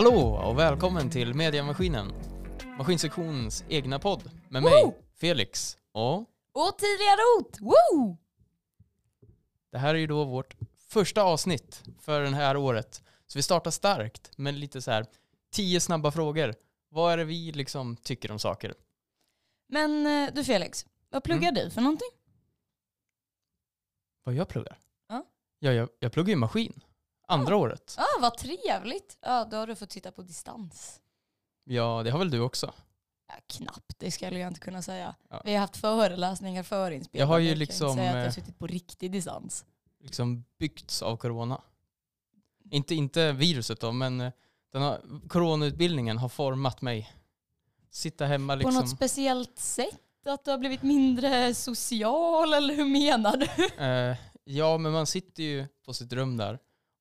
Hallå och välkommen till Mediamaskinen, Maskinsektionens egna podd med mig, Woho! Felix. Och Tilia Rot! Woo! det här är ju då vårt första avsnitt för det här året. Så vi startar starkt med lite så här tio snabba frågor. Vad är det vi liksom tycker om saker? Men eh, du Felix, vad pluggar du för någonting? Vad jag pluggar? Ja. Ja, jag, jag pluggar ju maskin. Andra året. ah, vad trevligt. Ja, då har du fått sitta på distans. Ja, det har väl du också? Ja, knappt, det skulle jag inte kunna säga. Ja. Vi har haft föreläsningar förinspelade. Jag har ju liksom, säga att jag har eh, suttit på riktig distans. Liksom byggts av corona. Inte, inte viruset då, men eh, den har, coronautbildningen har format mig. Sitta hemma liksom. På något speciellt sätt? Att du har blivit mindre social eller hur menar du? Eh, ja, men man sitter ju på sitt rum där,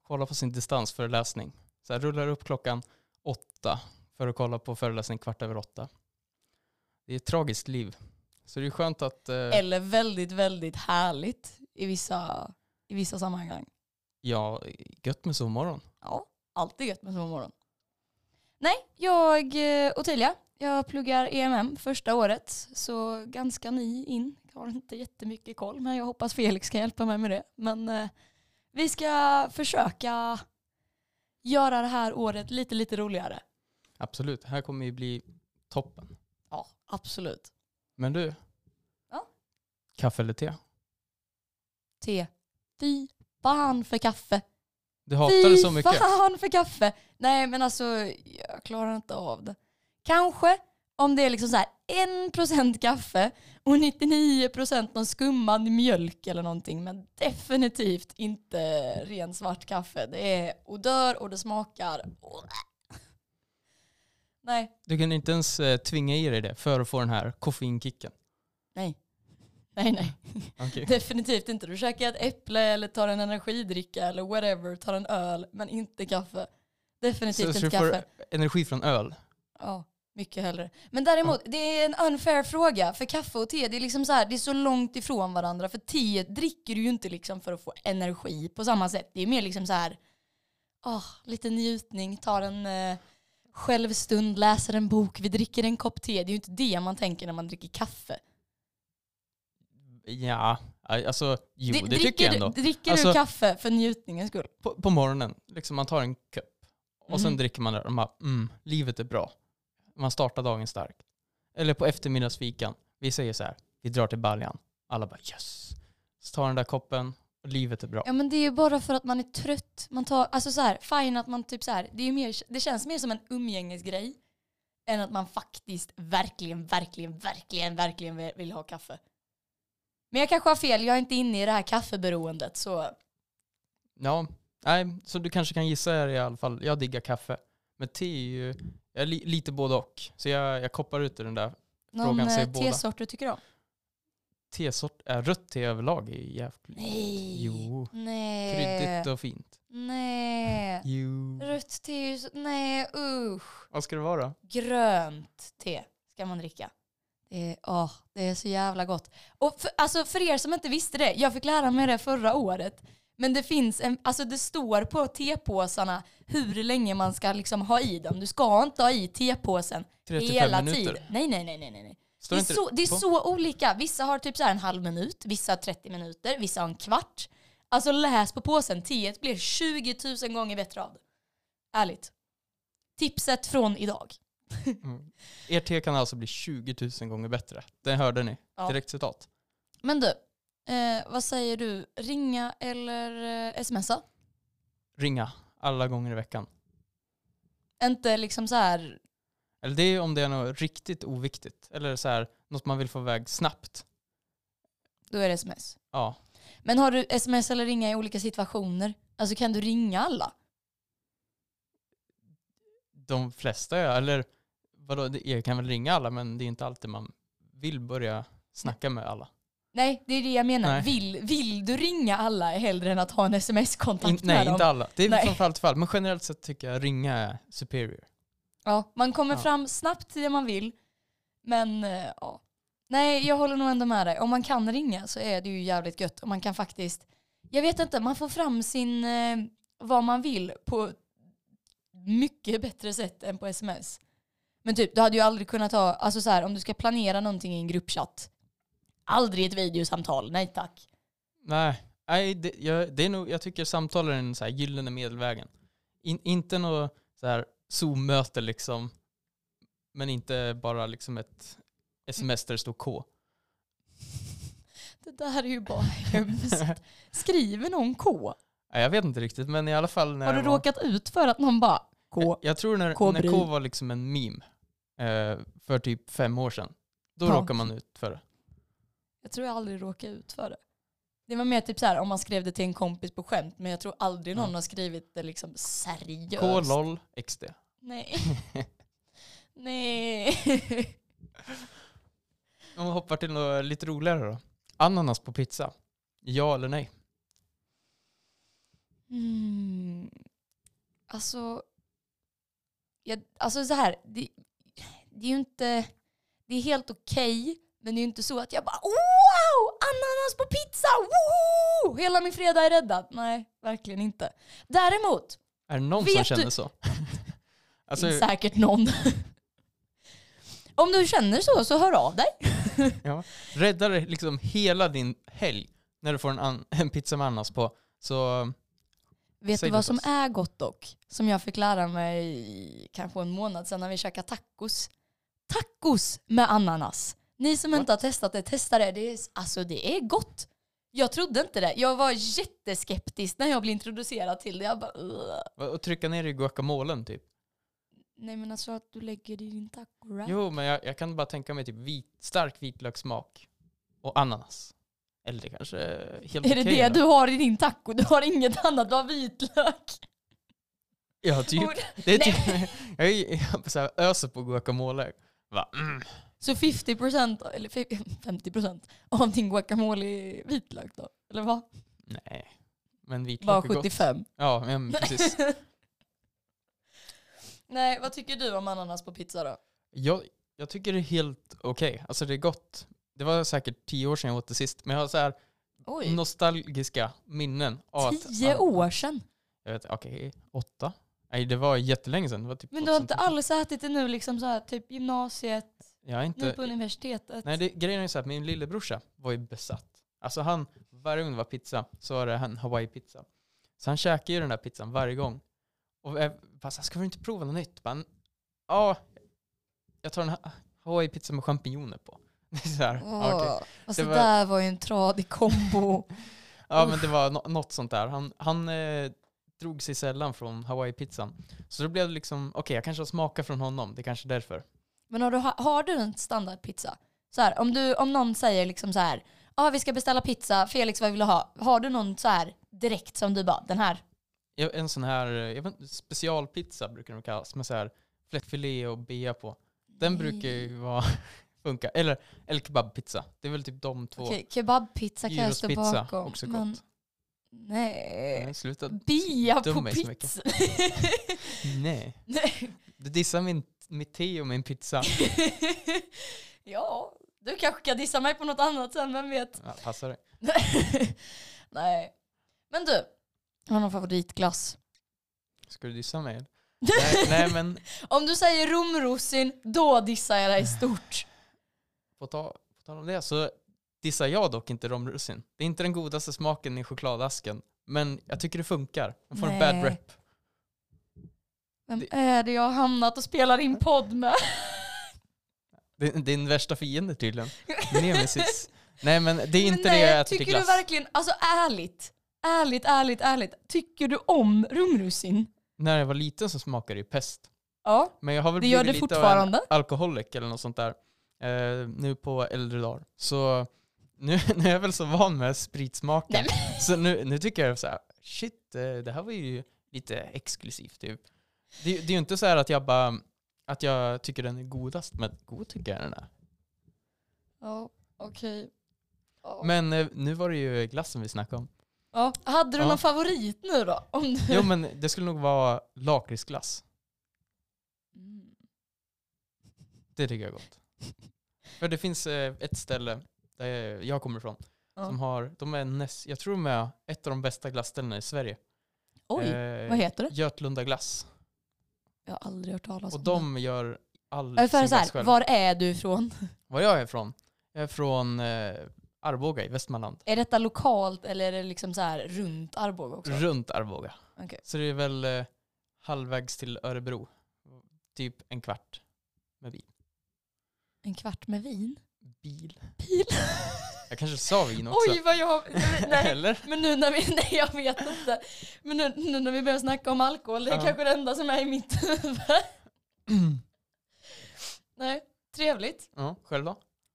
kollar på sin distansföreläsning. Så här, rullar upp klockan åtta för att kolla på föreläsning kvart över åtta. Det är ett tragiskt liv. Så det är skönt att, eh, Eller väldigt, väldigt härligt i vissa, i vissa sammanhang. ja, gött med sovmorgon. Ja, alltid gött med sovmorgon. Nej, jag, eh, Ottilia, jag pluggar EMM första året, så ganska ny in. Jag har inte jättemycket koll, men jag hoppas Felix kan hjälpa mig med det. Men eh, vi ska försöka göra det här året lite, lite roligare. Absolut, det här kommer ju bli toppen. Ja, absolut. Men du, Ja? kaffe eller te? Te. Fy fan för kaffe. Du hatar det så Fy mycket. fan för kaffe! Nej men alltså, jag klarar inte av det. Kanske om det är liksom så här 1% kaffe och 99% någon skummad mjölk eller någonting. Men definitivt inte ren svart kaffe. Det är odör och det smakar... Nej, Du kan inte ens eh, tvinga i dig det för att få den här koffeinkicken. nej. Nej, nej. Okej. Definitivt inte. Du käkar ett äpple eller tar en energidricka eller whatever, tar en öl, men inte kaffe. Definitivt Så, så inte du får kaffe. energi från öl. Ja, mycket hellre. Men däremot, det är en unfair fråga. För kaffe och te, det är liksom så här, det är så långt ifrån varandra. För te dricker du ju inte liksom för att få energi på samma sätt. Det är mer liksom så här, ah, lite njutning, tar en eh, självstund, läser en bok, vi dricker en kopp te. Det är ju inte det man tänker när man dricker kaffe. Ja, alltså jo, Dri- det tycker jag du- ändå. Dricker Alltså- du kaffe för njutningens skull? På, på morgonen, liksom man tar en kopp och sen Mhm. dricker man det och man bara, mm, livet är bra. Man startar dagen starkt. Eller på eftermiddagsfikan, vi säger så här, vi drar till Baljan. Alla bara yes. Så tar den där koppen och livet är bra. Ja men det är ju bara för att man är trött. Man tar, alltså så här, fine att man typ så här, det, är mer, det känns mer som en umgängesgrej än att man faktiskt verkligen, verkligen, verkligen, verkligen vill- vill ha kaffe. Men jag kanske har fel, jag är inte inne i det här kaffeberoendet så Ja, nej, så du kanske kan gissa här i alla fall. Jag diggar kaffe. Men te är ju, jag är li, lite både och. Så jag, jag koppar ut den där. någon Frågan säger eh, tesort du tycker om? Tesort, äh, rött te överlag är jävligt Nej. Jo. Nej. kryddigt och fint. Nej. Jo. Rött te är ju så, nej usch. Vad ska det vara? grönt te ska man dricka. Det är, åh, det är så jävla gott. Och för, alltså för er som inte visste det, jag fick lära mig det förra året. Men det finns en, alltså det står på tepåsarna hur länge man ska liksom ha i dem. Du ska inte ha i tepåsen 35 hela minuter. tiden. Nej, nej, nej, nej, nej. Står Det är, så, det är på? så olika. Vissa har typ så här en halv minut, vissa har 30 minuter, vissa har en kvart. Alltså läs på påsen, teet blir 20 000 gånger bättre av det. Ärligt. Tipset från idag. Mm. Er te kan alltså bli 20 000 gånger bättre. Det hörde ni. Ja. Direkt citat. Men du, eh, vad säger du? Ringa eller eh, smsa? Ringa alla gånger i veckan. Inte liksom så här, Eller det är om det är något riktigt oviktigt. Eller så här, något man vill få iväg snabbt. då är det sms. Ja. Men har du sms eller ringa i olika situationer? Alltså kan du ringa alla? De flesta, ja. Eller vadå, jag kan väl ringa alla men det är inte alltid man vill börja snacka med alla. Nej, det är det jag menar. Nej. Vill, vill du ringa alla hellre än att ha en sms-kontakt med nej, dem? inte alla. Det är Nej. från fall till fall. Men generellt sett tycker jag ringa är superior. Ja, man kommer Ja. fram snabbt till det man vill. Men eh, ja. Nej, jag håller nog ändå med dig. Om man kan ringa så är det ju jävligt gött. Och man kan faktiskt, jag vet inte, man får fram sin, eh, vad man vill på mycket bättre sätt än på sms. Men typ, du hade ju aldrig kunnat ha, alltså så här, om du ska planera någonting i en gruppchatt, aldrig ett videosamtal, nej tack. Nej, nej det, jag, det är nog, jag tycker samtal är den så här gyllene medelvägen. In, inte något så här Zoom-möte liksom, men inte bara liksom ett sms där det står K. Det där är ju bara hemskt. Skriver någon K? Jag vet inte riktigt, men i alla fall när Har du var- råkat ut för att någon bara K? Jag, jag tror när, K när. K var liksom en meme eh, för typ fem år sedan, då Ja. råkar man ut för det. Jag tror jag aldrig råkat ut för det. Det var mer typ så här om man skrev det till en kompis på skämt, men jag tror aldrig någon Ja. har skrivit det liksom seriöst. K, LOL, XD. Nej. Nej. Om vi hoppar till något lite roligare då. Ananas på pizza. Ja eller nej? Mm. Alltså, jag, alltså så här, det, det är ju inte, det är helt okej, men det är ju inte så att jag bara wow, ananas på pizza, woho! Hela min fredag är räddad. Nej, verkligen inte. Däremot, Är det någon som du- känner så? alltså, det är säkert någon. Om du känner så, så hör av dig. räddar det liksom hela din helg när du får en, en pizza med ananas på. Så Vet Säg du vad som först. är gott dock? Som jag fick lära mig kanske en månad sedan när vi käkade tacos. Tacos med ananas. Ni som inte har testat det, testa det. Det är, alltså det är gott. Jag trodde inte det. Jag var jätteskeptisk när jag blev introducerad till det. Jag bara, "Ugh." och trycka ner i guacamolen typ. Nej men alltså att du lägger det i din taco wrap. Jo, men jag, jag kan bara tänka mig typ vit, stark vitlökssmak och ananas. Eller det kanske är helt Är det det då. du har i din taco? Du har inget annat, du har vitlök. Ja, typ. Det är typ jag, jag här, öser på guacamole. Va? Mm. Så 50% eller 50% av din guacamole är vitlök då? Eller vad? Nej. Men vitlök Bara är gott. 75. Ja, men precis. Nej, vad tycker du om ananas på pizza då? Jag, jag tycker det är helt okej. Alltså det är gott. Det var säkert tio år sedan jag åt det sist. Men jag har så här Oj, nostalgiska minnen. Av att- tio år sedan. Jag vet, okej, åtta? Nej, det var jättelänge sedan. Det var typ Men du har inte 2010. alls ätit det nu liksom så här, typ gymnasiet, Jag nu inte... på universitetet? Nej, det, grejen är så att min lillebrorsa var ju besatt. Alltså han, varje gång det var pizza så var det en hawaii-pizza. Så han käkade ju den där pizzan varje gång. Och jag bara ska vi inte prova något nytt? Bara, Ja, jag tar en ha- hawaii-pizza med champinjoner på. Är så här, okej. Åh, Alltså Det var- där var ju en tradig kombo. Ja men det var nå- något sånt där. Han, han eh, drog sig sällan från hawaii-pizzan. Så då blev det liksom, okej jag kanske har smakat från honom, det är kanske är därför. Men har du, har du en standardpizza? Så här, om, du, om någon säger liksom så här, ja ah, vi ska beställa pizza, Felix vad vill du ha? Har du någon så här direkt som du bara, den här? En sån här, eh, jag vet, specialpizza brukar de kallas, med så här fläskfilé och bea på. Den brukar ju vara, funka. Eller, eller kebabpizza. Det är väl typ de två. Okej, kebabpizza kan jag stå bakom. också men gott. nej. Nej, sluta. Bia på pizza. Nej. nej. Du dissar min, mitt te och min pizza. ja, du kanske kan dissa mig på något annat sen, vem vet? Ja, passar det. nej. Men du, har du någon favoritglass? Ska du dissa mig? nej, nej men Om du säger romrossin, då dissar jag dig stort. På ta- på tal om det så dissar jag dock inte romrussin. Det är inte den godaste smaken i chokladasken. Men jag tycker det funkar. Den får en bad Nej. rep. Vem Det- är det jag har hamnat och spelar in podd med? Är din värsta fiende tydligen. Nemesis. Nej men det är inte Men det nej, jag äter till Tycker glass. du verkligen, alltså ärligt, ärligt, ärligt, ärligt. Tycker du om rumrussin? När jag var liten så smakade det ju pest. Ja, Men jag har väl det gör det lite av en fortfarande. alkoholic eller något sånt där. Eh, nu på äldre dagar. Så nu, nu är jag väl så van med spritsmaken. Nej, Så nu, nu tycker jag så här, shit, eh, det här var ju lite exklusivt typ. Det, det är ju inte så här att jag bara, att jag tycker den är godast, men god tycker jag den är. Ja, okej. Ja. Men eh, nu var det ju glassen vi snackade om. Ja. Hade du någon favorit nu då? Om du... Jo men det skulle nog vara lakritsglass. Mm. Det tycker jag är gott. För det finns eh, ett ställe där jag kommer ifrån som har, de är näst, jag tror de är ett av de bästa glassställena i Sverige. Oj, Eh, vad heter det? Götlunda glass. Jag har aldrig hört talas Och om de gör all det. Ungefär sin så här, själv. var är du ifrån? Var jag är ifrån? Jag är från eh, Arboga i Västmanland. Är detta lokalt eller är det liksom så här runt Arboga också? Runt Arboga. Okej. Så det är väl eh, halvvägs till Örebro. Typ en kvart med bil. En kvart med vin? Bil? Bil? Jag kanske sa vin också. Oj vad jag... Nej. Eller? Men nu när vi, nej jag vet inte. Men nu, nu när vi börjar snacka om alkohol, det är Ja. kanske det enda som är i mitt huvud. Nej, trevligt. Ja, själv då?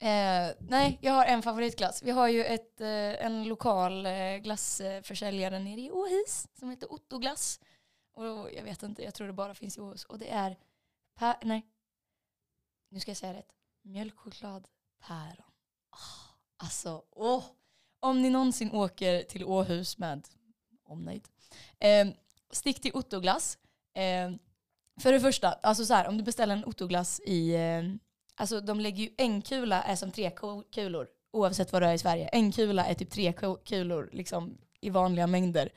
Eh, nej, jag har en favoritglass. Vi har ju ett, eh, en lokal eh, glassförsäljare nere i Åhus som heter Otto Glass. Och jag vet inte, jag tror det bara finns i Åhus. Och det är, pär, nej, nu ska jag säga rätt, mjölkchoklad päron. Oh, ah, alltså, åh! Om ni någonsin åker till Åhus med omnejd, eh, stick till Ottoglass. Eh, för det första, alltså så här, om du beställer en Ottoglass i eh, Alltså de lägger ju en kula är som tre kulor oavsett vad det är i Sverige. En kula är typ tre kulor liksom i vanliga mängder.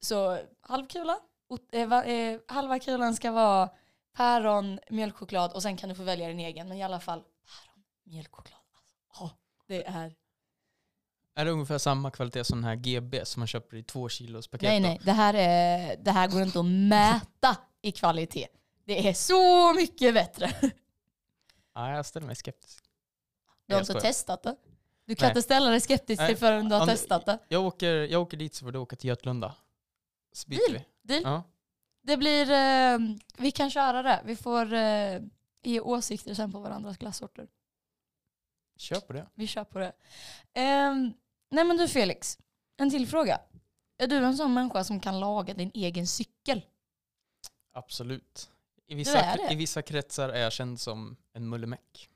Så halv kula, ot- eh, eh, halva kulan ska vara päron, mjölkchoklad och sen kan du få välja din egen. Men i alla fall päron, mjölkchoklad. Alltså, åh, det är... Är det ungefär samma kvalitet som den här GB som man köper i två kilos paket? Nej nej, det här, är, det här går inte att mäta i kvalitet. Det är så mycket bättre. Ja, jag ställer mig skeptisk. Du har inte testat det? Du kan Nej. inte ställa dig skeptisk till förrän du har Om- testat det. Jag åker, jag åker dit så får du åka till Götlunda. Så byter Deal. vi. Deal. Ja. Det blir, eh, vi kan köra det. Vi får eh, ge åsikter sen på varandras glassorter. Kör på det. Vi kör på det. Ehm, nej men du Felix, en till fråga. Är du en sån människa som kan laga din egen cykel? Absolut. I vissa. I vissa kretsar är jag känd som en mullemäck.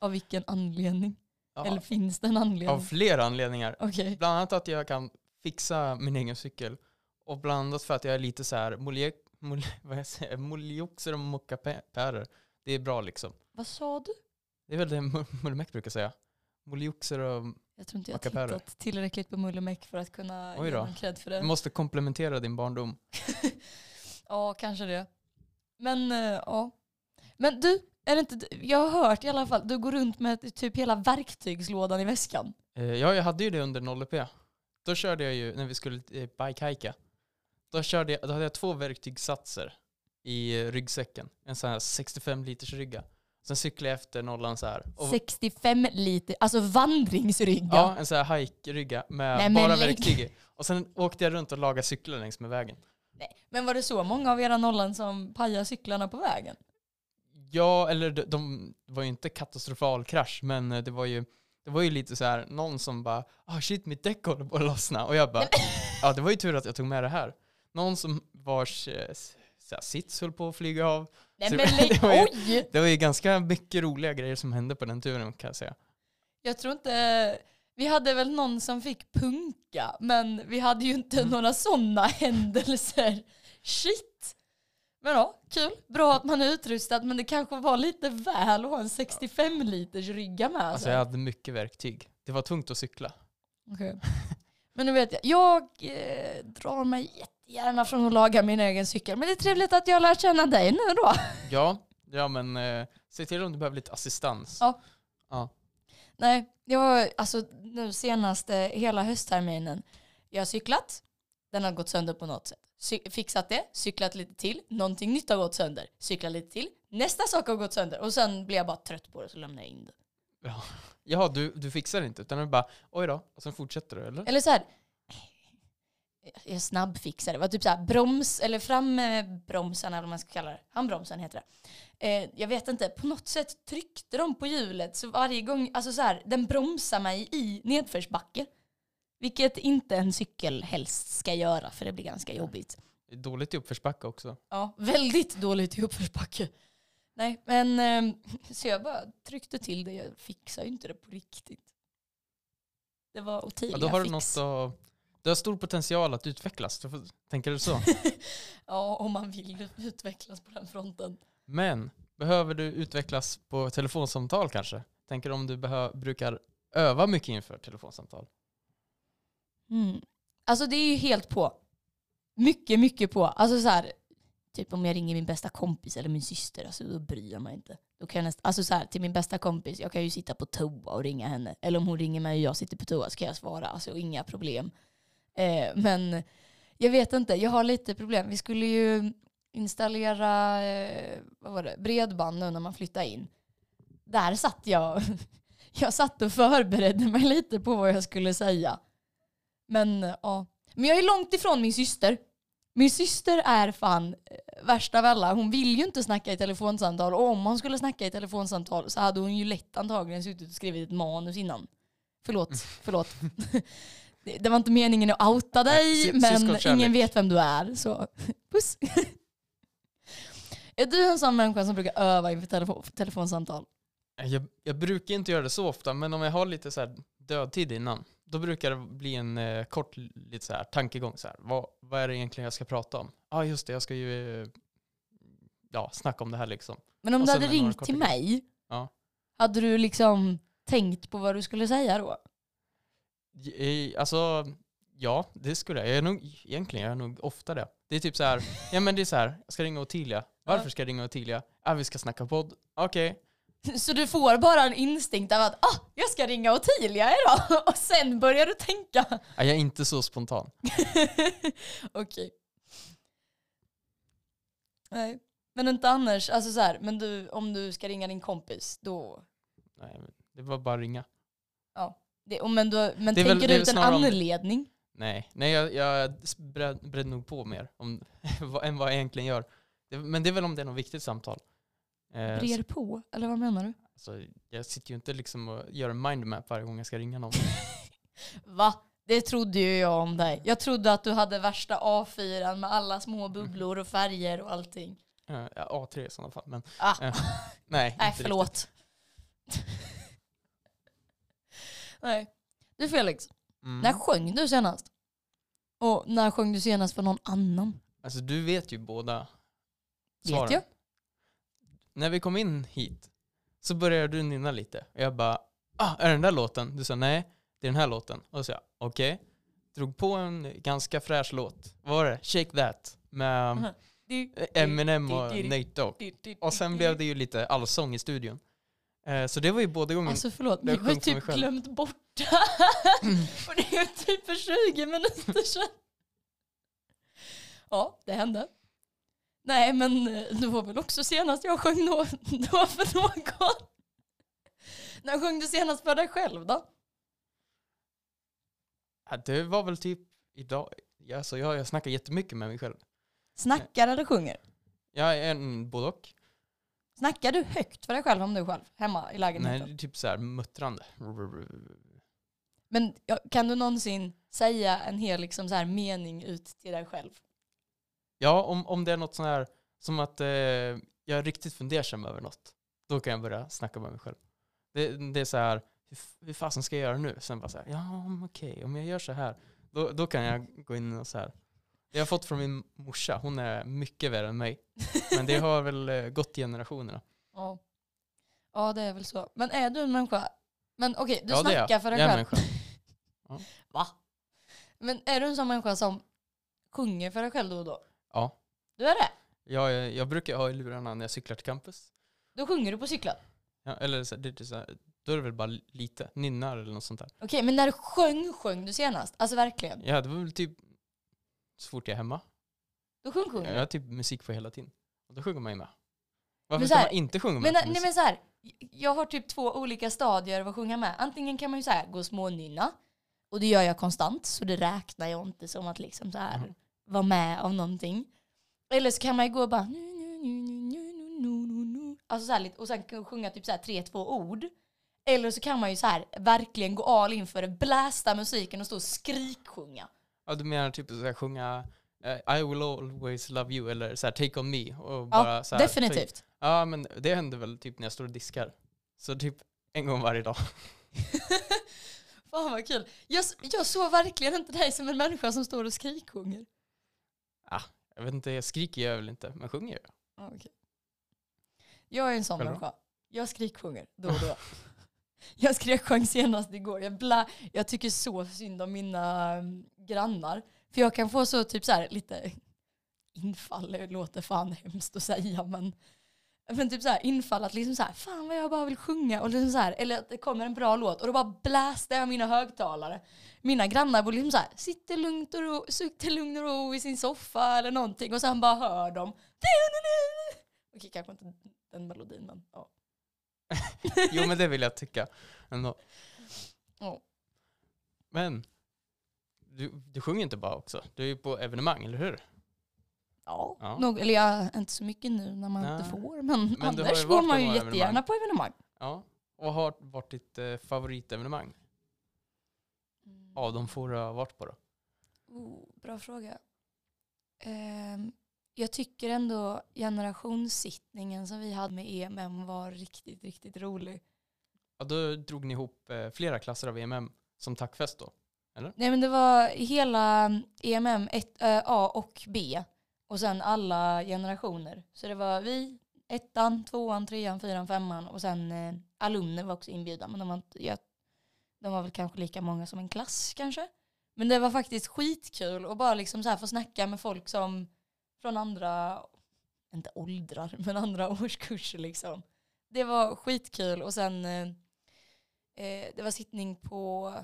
Av vilken anledning? Ja, Eller finns det en anledning? av flera anledningar. Okej. Bland annat att jag kan fixa min egen cykel. Och bland annat för att jag är lite så här molje, mol, vad jag säger, moljoxer och mockapärer. Det är bra liksom. Vad sa du? Det är väl det Mu- mullemäck brukar säga. Moljoxer och Jag tror inte jag har tittat tillräckligt på Mullemäck för att kunna Oj ge då. dem cred för du det. måste komplementera din barndom. Ja, kanske det. Men eh, ja. Men du, är det inte, jag har hört i alla fall, du går runt med typ hela verktygslådan i väskan. Eh, ja, jag hade ju det under 0EP. Då körde jag ju, när vi skulle eh, bikehika, då, körde jag, då hade jag två verktygssatser i eh, ryggsäcken. En sån här 65 liters rygga. Sen cyklade jag efter nollan så här. Och, 65 liter, alltså vandringsrygga. ja, en sån här hike-rygga med Nej, bara verktyg. Och sen åkte jag runt och lagade cyklar längs med vägen. Nej. Men var det så många av era nollan som pajade cyklarna på vägen? Ja, eller de, de var ju inte katastrofal krasch, men eh, det var ju, det var ju lite så här, någon som bara ah shit mitt däck håller på att lossna. Och jag bara, ja det var ju tur att jag tog med det här. Någon som vars eh, så här, sits höll på att flyga av. Nej Så men det var ju- oj! Det var ju ganska mycket roliga grejer som hände på den turen kan jag säga. Jag tror inte, vi hade väl någon som fick punka, men vi hade ju inte Mm. några sådana händelser. Shit! Men ja, kul. Bra att man är utrustad, men det kanske var lite väl att ha en 65 liters rygga med Alltså sig. jag hade mycket verktyg. Det var tungt att cykla. Okej. Men nu vet jag, jag eh, drar mig jättegärna från att laga min egen cykel. Men det är trevligt att jag lär känna dig nu då. Ja, ja men eh, se till om du behöver lite assistans. Ja. Ja. Nej, jag har alltså nu senaste hela höstterminen. Jag har cyklat, den har gått sönder på något sätt. Cy- fixat det, cyklat lite till, någonting nytt har gått sönder. Cyklat lite till, nästa sak har gått sönder. Och sen blir jag bara trött på det så lämnar jag in det. Jaha, du, du fixar det inte utan du bara oj då, och sen fortsätter du eller? Eller så här. Jag snabbfixar det. Var typ så här broms, eller frambromsarna eller vad man ska kalla det. Handbromsen heter det. Eh, jag vet inte, på något sätt tryckte de på hjulet så varje gång, alltså så här, den bromsar mig i nedförsbacke. Vilket inte en cykel helst ska göra för det blir ganska jobbigt. Dåligt i uppförsbacke också. Ja, väldigt dåligt i uppförsbacke. Nej, men eh, så jag bara tryckte till det. Jag fixade ju inte det på riktigt. Det var Ottilia Ja, då har du fix. något att, Du har stor potential att utvecklas. Du tänker du så? Ja, om man vill utvecklas på den fronten. Men behöver du utvecklas på telefonsamtal kanske? Tänker om du brukar öva mycket inför telefonsamtal? Mm. Alltså det är ju helt på. Mycket, mycket på. Alltså så här, typ om jag ringer min bästa kompis eller min syster, alltså då bryr jag mig inte. Då kan jag näst, alltså så här, till min bästa kompis, jag kan ju sitta på toa och ringa henne. Eller om hon ringer mig och jag sitter på toa så kan jag svara, alltså inga problem. Eh, men jag vet inte, jag har lite problem. Vi skulle ju installera eh, vad var det, bredband nu när man flyttar in. Där satt jag, jag satt och förberedde mig lite på vad jag skulle säga. Men ja, men jag är långt ifrån min syster. Min syster är fan eh, värsta av alla. Hon vill ju inte snacka i telefonsamtal och om hon skulle snacka i telefonsamtal så hade hon ju lätt antagligen suttit och skrivit ett manus innan. Förlåt, förlåt. Det, var inte meningen att outa dig Nej, men ingen vet vem du är. Så puss. Är du en sån människa som brukar öva inför telefon, telefonsamtal? Jag, jag brukar inte göra det så ofta, men om jag har lite så här dödtid innan, då brukar det bli en eh, kort lite så här, tankegång. Så här. Vad, vad är det egentligen jag ska prata om? Ja, ah, just det, jag ska ju eh, ja, snacka om det här liksom. Men om Och du hade ringt till mig, Ja. hade du liksom tänkt på vad du skulle säga då? I, alltså, ja, det skulle jag. Jag är nog, egentligen jag är nog ofta det. Det är typ så här, ja men det är så här, jag ska ringa Ottilia. Varför Ja. ska jag ringa Ottilia? Ah, vi ska snacka podd. Okej. Så du får bara en instinkt av att ah, jag ska ringa Ottilia idag och sen börjar du tänka. Ah, jag är inte så spontan. Okej. Nej. Men inte annars, alltså så här, men du, om du ska ringa din kompis då, Nej, men det var bara att ringa. Det, och men, du, men Det är väl- tänker det är du ut en snarare om- anledning? Nej, nej jag, jag beredd nog på mer om, vad- än vad jag egentligen gör. Det, men det är väl om det är något viktigt samtal. Eh, Brer på, eller vad menar du? så, jag sitter ju inte liksom och gör en mindmap varje gång jag ska ringa någon. Va? Det trodde ju jag om dig. Jag trodde att du hade värsta A4 med alla små bubblor och färger och allting. Eh, ja, A3 i sådana fall. Men Ah, eh, nej, nej inte förlåt. Nej. Du Felix. Mm. när sjöng du senast? Och när sjöng du senast för någon annan? Alltså du vet ju båda Vet svaren. jag? När vi kom in hit så började du nynna lite. Och jag bara, ah, är det den där låten? Du sa nej, det är den här låten. Och så sa jag, okej. Drog på en ganska fräsch låt. Vad var det? Shake That med. Du, Eminem och Nate Dogg. Och sen blev det ju lite allsång i studion. Eh, så det var ju båda gången. Alltså förlåt, jag men jag har ju typ glömt bort det Och det är typ för 20 minuter sedan. Ja, det hände. Nej, men eh, det var väl också senast jag sjöng då, då för någon. När sjöng du senast för dig själv då? Ja, det var väl typ idag. Ja, Alltså jag, jag snackar jättemycket med mig själv. Snackar eller sjunger? Jag är en både och. Snackar du högt för dig själv om du själv hemma i Nej, lägenheten? det är typ så här muttrande. Men ja, kan du någonsin säga en hel liksom så här mening ut till dig själv? Ja, om, om det är något sånt här som att eh, jag är riktigt fundersam över något. Då kan jag börja snacka med mig själv. Det, det är så här, hur, hur fasen ska jag göra nu? Sen bara så här, ja okej, om jag gör så här. Då, då kan jag gå in och så här. Det har jag fått från min morsa, hon är mycket värre än mig. Men det har väl eh, gått generationerna. Ja. Ja, det är väl så. Men är du en människa? Men okej, du ja, är snackar för dig jag är själv. människa. Va? Men är du en sån människa som sjunger för dig själv då och då? Ja. Du är det? Jag, jag brukar ha i lurarna när jag cyklar till campus. Då sjunger du på cykeln? Ja, eller så, det är så här, då är det väl bara lite, nynnar eller något sånt där. Okej, men när du sjöng, sjöng du senast? Alltså verkligen? Ja, det var väl typ så fort jag är hemma. Då sjung, sjunger Jag har typ musik på hela tiden. Och då sjunger man ju med. Varför ska man inte sjunga med? Men, nej, men så här, jag har typ två olika stadier av att sjunga med. Antingen kan man ju så här, gå och smånynna. Och det gör jag konstant, så det räknar jag inte som att liksom så här, mm. vara med av någonting. Eller så kan man ju gå och bara Alltså så här, och sen sjunga typ så här tre, två ord. Eller så kan man ju så här verkligen gå all in för det, blästa musiken och stå och skriksjunga. Ja, du menar typ så här, sjunga eh, I will always love you eller så här, Take on me och bara Ja, så här, definitivt. Ja, men det händer väl typ när jag står och diskar. Så typ en gång varje dag. Fan vad kul. Jag, jag såg verkligen inte dig som en människa som står och skriksjunger. Jag vet inte, jag skriker jag väl inte, men sjunger jag. Ja, okej. Jag är en sån Själv människa. Jag skriksjunger då och då. jag skriksjöng senast igår. Jag, bla, jag tycker så synd om mina um, grannar. För jag kan få så typ så här lite infall det låter fan hemskt att säga men men typ så här infall att liksom så här, fan vad jag bara vill sjunga och liksom så här, eller att det kommer en bra låt och då bara blästar jag mina högtalare. Mina grannar bor liksom så här, sitter lugnt och ro, sitter lugn och ro i sin soffa eller någonting och sen bara hör de Okej kanske inte den melodin men ja. Jo men det vill jag tycka ändå. Ja. Men du, du sjunger inte bara också, du är ju på evenemang, eller hur? Ja, Ja. Nog, eller jag, inte så mycket nu när man Nej. inte får men, ju annars går man ju jättegärna evenemang. på evenemang. Ja. Och vad har varit ditt eh, favoritevenemang? Av de få du har varit på då? Oh, bra fråga. Ehm, jag tycker ändå generationssittningen som vi hade med EMM var riktigt, riktigt rolig. Ja, då drog ni ihop eh, flera klasser av EMM som tackfest då? Nej men det var hela EMM 1A och B och sen alla generationer. Så det var vi, ettan, tvåan, trean, fyran, femman och sen eh, alumner var också inbjudna men de var, inte, ja, de var väl kanske lika många som en klass kanske. Men det var faktiskt skitkul att bara liksom så här få snacka med folk som från andra, inte åldrar, men andra årskurser liksom. Det var skitkul och sen eh, eh det var sittning på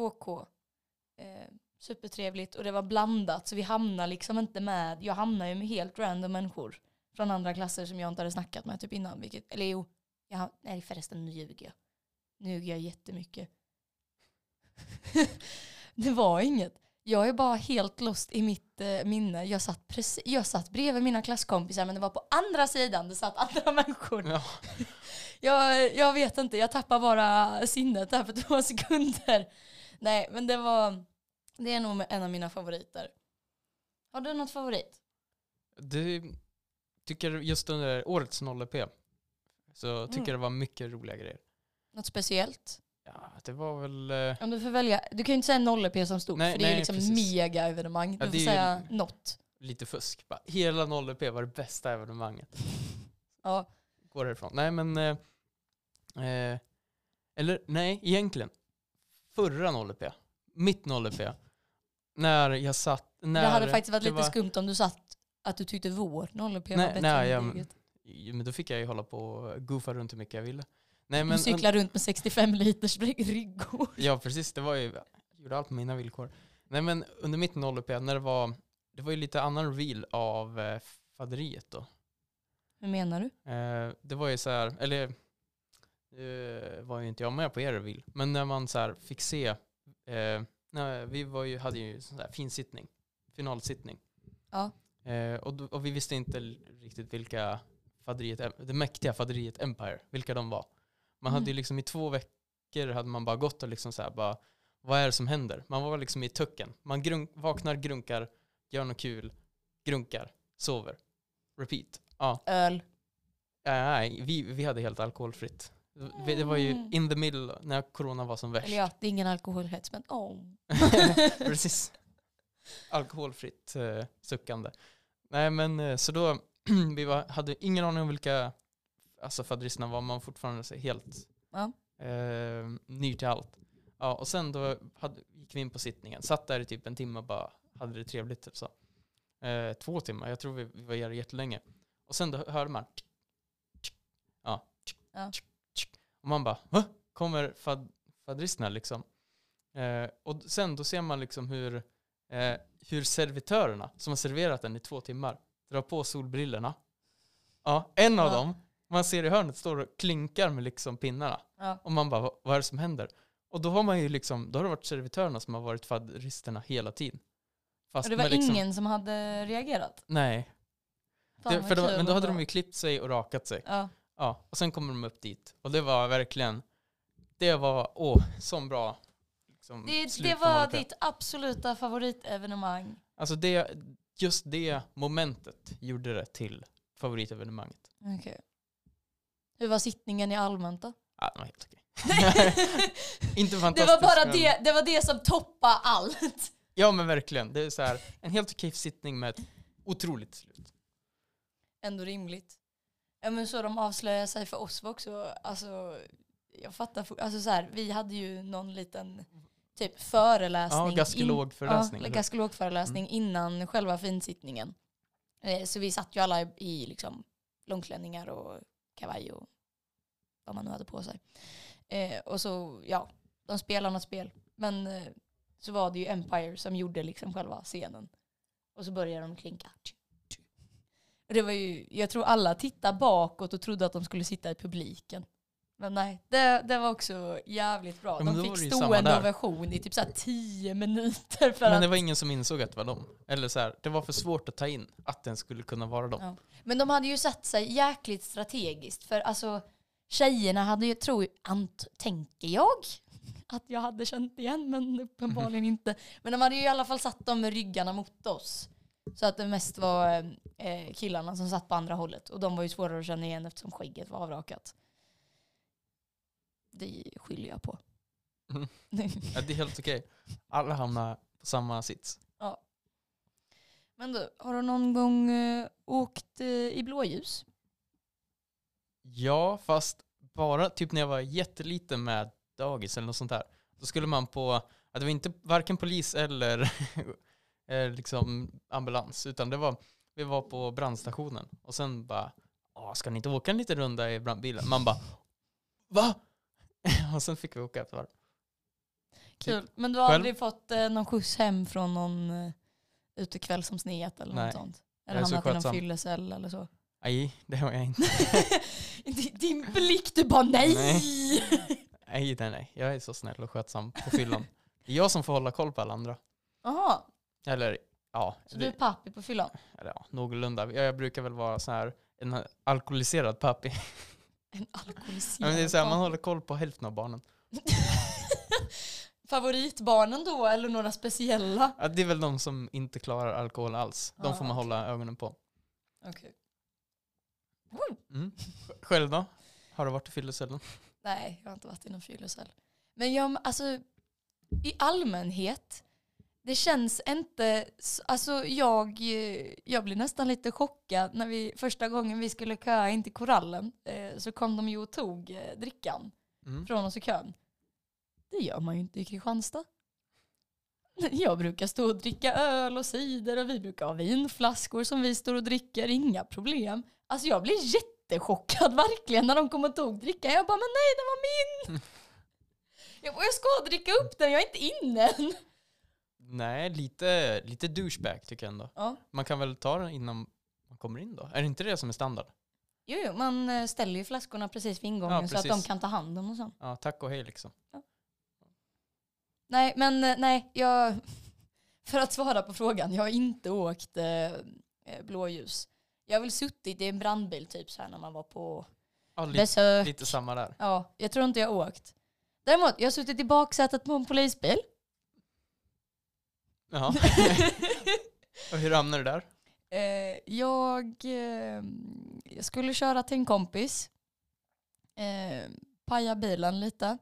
KK. Eh, supertrevligt och det var blandat så vi hamnade liksom inte med, jag hamnade ju med helt random människor från andra klasser som jag inte hade snackat med typ innan. Vilket, eller jo, jag, nej förresten nu ljuger jag. Nu ljuger jag jättemycket. det var inget. Jag är bara helt lost i mitt eh, minne. Jag satt, precis, jag satt bredvid mina klasskompisar men det var på andra sidan, det satt andra människor. Ja. Jag, jag vet inte, jag tappar bara sinnet där för två sekunder. Nej, men det var, det är nog en av mina favoriter. Har du något favorit? Du tycker just under årets 0EP så tycker Mm. det var mycket roliga grejer. Något speciellt? Ja, det var väl... eh, Om du får välja, du kan ju inte säga 0 som stort Nej, för det är ju nej, liksom precis. mega evenemang. Ja, Du det får är ju- säga något. lite fusk. Bara, hela 0EP var det bästa evenemanget. Ja. Går härifrån. Nej men... Eh, eh, eller nej, egentligen. Förra 0EP. Mitt 0EP. När jag satt... När det hade faktiskt varit lite var- skumt om du satt att du tyckte vår 0 var bättre nej, än jag-. Ja, Men då fick jag ju hålla på och goofa runt hur mycket jag ville. Nej Du men... cyklar runt med 65 liters ryggor. Ja precis, det var ju, jag gjorde allt på mina villkor. Nej men under mitt 0EP, när det var, det var ju lite annan reveal av eh, faderiet då. Hur menar du? Eh, det var ju så här, eller eh, var ju inte jag med på er reveal, men när man så här fick se, eh, när vi var ju, hade ju sån här finsittning, finalsittning. Ja. Eh, och, då- och vi visste inte riktigt vilka faderiet, det mäktiga faderiet Empire, vilka de var. Man hade ju Mm. liksom i två veckor hade man bara gått och liksom så här bara, vad är det som händer? Man var liksom i tucken. Man grunk, vaknar, grunkar, gör något kul, grunkar, sover. Repeat. Ja, Öl. nej, vi, vi hade helt alkoholfritt. Det det var ju Mm. in the middle när corona var som värst. Eller ja, det är ingen alkoholhets men åh. Precis. Alkoholfritt eh, suckande. Nej men eh, så då, vi var, hade ingen aning om vilka alltså faderisterna var, man fortfarande så helt Ja. eh, ny till allt. Ja, och sen då hade, gick vi in på sittningen, satt där i typ en timme och bara hade det trevligt. Typ så. Eh, två timmar, jag tror vi, vi var där jättelänge. Och sen då hörde man ja, Ja. Och man bara, Hå? kommer fad, faderisterna liksom? Eh, och sen då ser man liksom hur, eh, hur servitörerna som har serverat den i två timmar drar på solbrillorna. Ja, en av Ja. dem, man ser i hörnet, står och klinkar med liksom pinnarna. Ja. Och man bara, "Vad- är det som händer? Och då har man ju liksom, då har det varit servitörerna som har varit faderisterna hela tiden. Fast Och det var liksom, ingen som hade reagerat. Nej, Fan, det, kul men då hade de ju klippt sig och rakat sig. Ja. Ja, och sen kommer de upp dit. Och det var verkligen, det var, åh, sån bra liksom, Det, det var ditt absoluta favoritevenemang. Alltså det, just det momentet gjorde det till favoritevenemanget. Okej. Hur var sittningen i allmänt då? Ja, det var helt okej. Inte det fantastiskt. var bara men, det, det var det som toppade allt. Ja men verkligen. Det är så här, en helt okej sittning med ett otroligt slut. Ändå rimligt. Ja men så de avslöjar sig för oss var också, alltså jag fattar, alltså så här, vi hade ju någon liten typ föreläsning. Ja, gaskelogföreläsning, In, eller? ja, gaskelogföreläsning Mm. innan själva finsittningen. Eh, så vi satt ju alla i, liksom långklänningar och kavaj och vad man nu hade på sig. Eh, och så, ja, de spelade något spel. Men eh, så var det ju Empire som gjorde liksom själva scenen. Och så började de klinka. Och Det var ju, jag tror alla tittade bakåt och trodde att de skulle sitta i publiken. Men nej, det, det var också jävligt bra. Ja, de fick stående ovation i typ så tio minuter. För Men att, det var ingen som insåg att det var dem. Eller så här, det var för svårt att ta in att den skulle kunna vara dem. Ja. Men de hade ju satt sig jäkligt strategiskt. För alltså tjejerna hade ju, tror ant, tänker jag, att jag hade känt igen men uppenbarligen inte. Men de hade ju i alla fall satt dem med ryggarna mot oss. Så att det mest var eh, killarna som satt på andra hållet. Och de var ju svårare att känna igen eftersom skägget var avrakat. Det skyller jag på. Mm. Ja, det är helt okej. Alla hamnar på samma sits. Men du, har du någon gång eh, åkt eh, i blåljus? Ja, fast bara typ när jag var jätteliten med dagis eller något sånt där. Då skulle man på, det var inte varken polis eller eh, liksom ambulans, utan det var, vi var på brandstationen och sen bara, "Åh, ska ni inte åka en liten runda i brandbilen? Man bara, va? och sen fick vi åka ett varv. Kul. Men du har Själv? aldrig fått eh, någon skjuts hem från någon eh, utekväll som snet eller Nej. något sånt? Eller hamnat i någon fyllecell eller så? Nej, det har jag inte. Din- Din blick, du bara nej! Nej, nej, nej. Jag är så snäll och skötsam på fyllan. Det är jag som får hålla koll på alla andra. Jaha, Eller, ja. så du är pappi på fyllan? eller, ja någorlunda. Jag, jag brukar väl vara så här en alkoholiserad pappi. En alkoholiserad men det är så här, man håller koll på hälften av barnen. Favoritbarnen då, eller några speciella? Ja, det är väl de som inte klarar alkohol alls. De Ah, får man okej. hålla ögonen på. Okej. Mm. Sj- Själv då? Har du varit i fyllecellen? Nej, jag har inte varit i någon fyllecell. Men jag, alltså, i allmänhet, det känns inte, alltså jag, eh, jag blir nästan lite chockad när vi, första gången vi skulle köa in till korallen, eh, så kom de ju och tog eh, drickan Mm. från oss i kön. Det gör man ju inte i Kristianstad. Jag brukar stå och dricka öl och cider och vi brukar ha vinflaskor som vi står och dricker, inga problem. Alltså jag blir jättechockad verkligen när de kom och tog drickan. Jag bara, men nej den var min! Jag, bara, jag ska dricka upp den, jag är inte inne än. Nej, lite, lite douchebag tycker jag ändå. Ja. Man kan väl ta den innan man kommer in då? Är det inte det som är standard? Jo, jo, man eh, ställer ju flaskorna precis vid ingången Ja, så att de precis. kan ta hand om och så. Ja, tack och hej liksom. Nej, men eh, nej, jag... För att svara på frågan, jag har inte åkt eh, eh, blåljus. Jag har väl suttit i en brandbil typ så här när man var på Ja, lite, besök. lite samma där. Ja, jag tror inte jag har åkt. Däremot, jag har suttit i baksätet på en polisbil. Jaha. och hur hamnade du där? Eh, jag, eh, jag skulle köra till en kompis. Eh, paja bilen lite.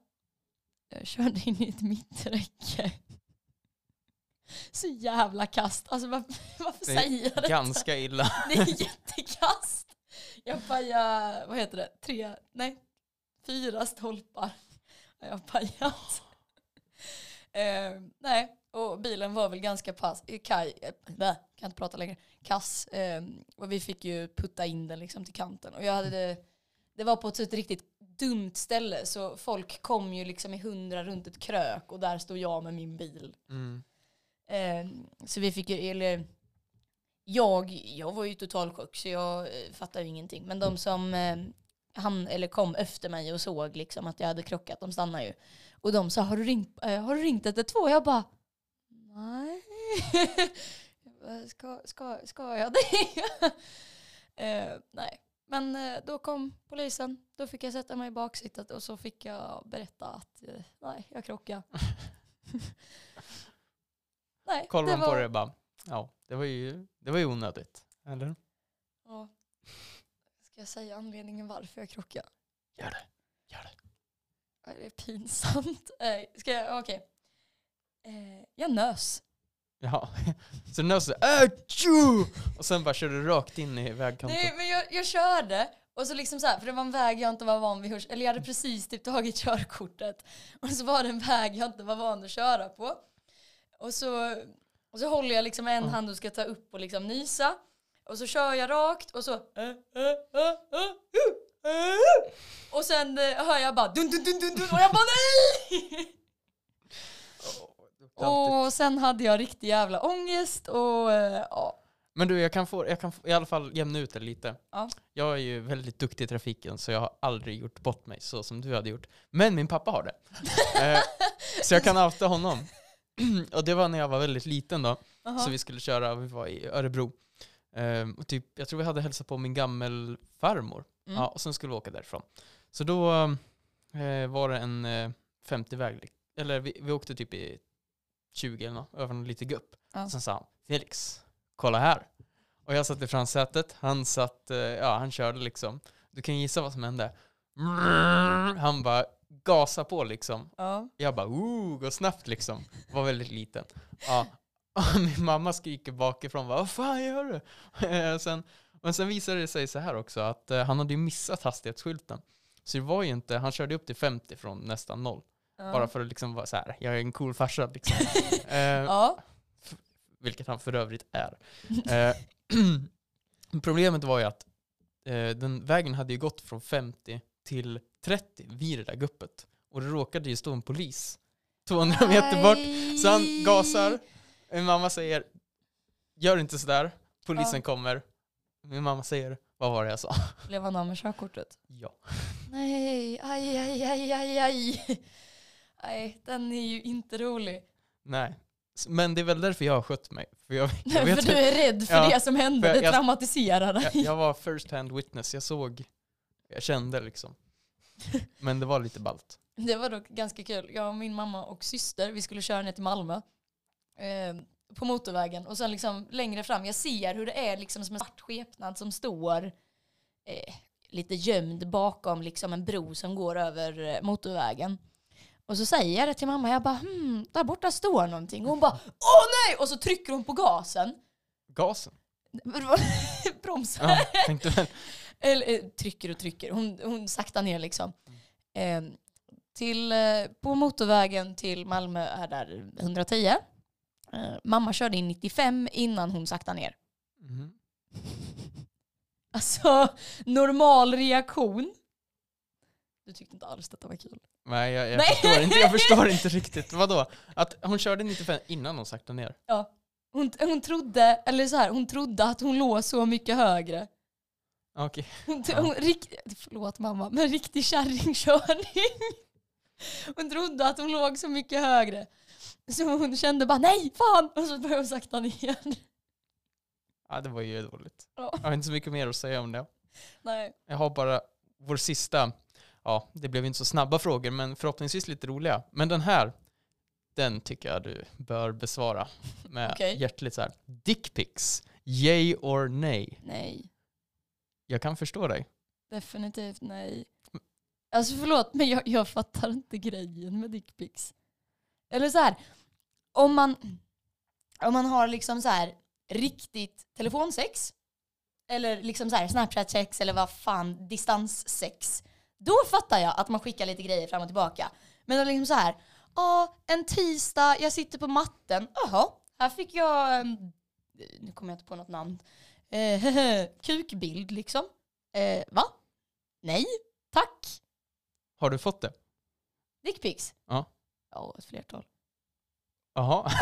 Jag körde in i ett mitträcke. Så jävla kast. Alltså varför, varför Det säger jag detta? Ganska illa. Det är jättekast. Jag pajade, vad heter det, tre, nej, fyra stolpar. har Jag pajat. Eh, nej, och bilen var väl ganska pass, eh, kaj, eh, bä, kan inte prata längre, kass. Eh, och vi fick ju putta in den liksom till kanten. Och jag hade det, det var på ett ett riktigt dumt ställe så folk kom ju liksom i hundra runt ett krök och där stod jag med min bil. Mm. Eh, så vi fick ju, eller jag, jag var ju total chock så jag eh, fattade ju ingenting. Men de som eh, han, eller kom efter mig och såg liksom att jag hade krockat, de stannade ju. Och de sa, har du ringt, eh, har du ringt 112? Jag bara, nej. Jag bara, ska, ska, ska jag det? eh, nej. Men eh, då kom polisen, då fick jag sätta mig i baksätet och så fick jag berätta att eh, nej, jag krockade. nej, Kollar man var- på det bara, ja, det var ju, det var ju onödigt. Eller? Ja. Ska jag säga anledningen varför jag krockade? Gör det. Gör det. Det är pinsamt. Nej, Ska jag, okej. Eh, jag nös. Ja. Så äh, tjo! Och sen bara körde du rakt in i vägkanten. Nej, men jag, jag körde Och så liksom så här, för det var en väg jag inte var van vid, eller jag hade precis typ tagit körkortet. Och så var det en väg jag inte var van att köra på. Och så, och så håller jag liksom en Mm. hand och ska ta upp och liksom nysa. Och så kör jag rakt och så... Och sen eh, hör jag bara dun dun dun dun dun och jag bara nej! Och sen hade jag riktig jävla ångest och eh, ja. Men du, jag kan, få, jag kan få, i alla fall jämna ut det lite. Ja. Jag är ju väldigt duktig i trafiken, så jag har aldrig gjort bort mig så som du hade gjort. Men min pappa har det. eh, så jag kan outa honom. och det var när jag var väldigt liten då, Aha. så vi skulle köra, vi var i Örebro. Eh, och typ, jag tror vi hade hälsat på min gammelfarmor. Mm. Ja, och sen skulle vi åka därifrån. Så då eh, var det en eh, 50-väg, eller vi, vi åkte typ i 20 eller något, över en liten gupp. Ja. Sen sa han, Felix, kolla här. Och jag satt i framsätet, han satt, eh, ja han körde liksom. Du kan gissa vad som hände. Han bara gasa på liksom. Ja. Jag bara, ooh, gå snabbt liksom. Var väldigt liten. Ja. Och min mamma skriker bakifrån, vad fan gör du? Sen, men sen visade det sig så här också, att eh, han hade ju missat hastighetsskylten. Så det var ju inte, han körde upp till 50 från nästan noll. Ja. Bara för att liksom vara så här, jag är en cool farsa liksom. eh, ja. vilket han för övrigt är. Eh, problemet var ju att eh, den vägen hade ju gått från 50 till 30 vid det där guppet. Och det råkade ju stå en polis 200 meter bort. Så han gasar. Mamma säger, gör inte sådär. Polisen Ja. kommer. Min mamma säger, vad var det jag sa? Blev han av med körkortet? Ja. Nej, aj, aj, aj, aj, aj. Nej, den är ju inte rolig. Nej. Men det är väl därför jag har skött mig. För jag, jag, för vet, du är rädd för Ja, det som hände, för det jag- traumatiserar dig. jag, jag var first hand witness. Jag såg, jag kände liksom. Men det var lite ballt. Det var dock ganska kul. Jag och min mamma och syster, vi skulle köra ner till Malmö. Eh, på motorvägen. Och sen liksom längre fram, jag ser hur det är liksom som en svart skepnad som står eh, lite gömd bakom liksom en bro som går över eh, motorvägen. Och så säger jag det till mamma, jag bara hmm, där borta står någonting. Och hon bara åh nej! Och så trycker hon på gasen. Gasen. Bromsar. Ja, tänkte väl. Eller eh, trycker och trycker. Hon, hon saktar ner liksom. Eh, till, på motorvägen till Malmö är där 110. Eh, mamma körde in 95 innan hon saktar ner. Mhm. Alltså, normal reaktion. Du tyckte inte alls detta var kul. Nej, jag, jag, Nej. Förstår inte, jag förstår inte riktigt. Vadå? Att hon körde 95 innan hon saktade ner? Ja. Hon, hon trodde, eller så här, hon trodde att hon låg så mycket högre. Okej. Hon, Ja. rikt, förlåt mamma, men riktig kärringkörning. Hon trodde att hon låg så mycket högre. Så hon kände bara nej, fan! Och så började hon sakta ner. Ja, det var ju dåligt. Ja. Jag har inte så mycket mer att säga om det. Nej. Jag har bara vår sista, ja, det blev inte så snabba frågor, men förhoppningsvis lite roliga. Men den här, den tycker jag du bör besvara med Okej. hjärtligt så här. Dickpics, yay or nay? Nej, Jag kan förstå dig. definitivt nej. Alltså förlåt, men jag, jag fattar inte grejen med dickpics. Eller så här, om man, om man har liksom så här riktigt telefonsex, eller liksom så här snapchat-sex eller vad fan, distanssex. Då fattar jag att man skickar lite grejer fram och tillbaka. Men liksom så här, ja, en tisdag, jag sitter på matten, jaha, här fick jag, ehm, nu kommer jag inte på något namn, eh, kukbild liksom. Eh, va? Nej, tack. Har du fått det? Dickpics? Ja. Ja, ett flertal.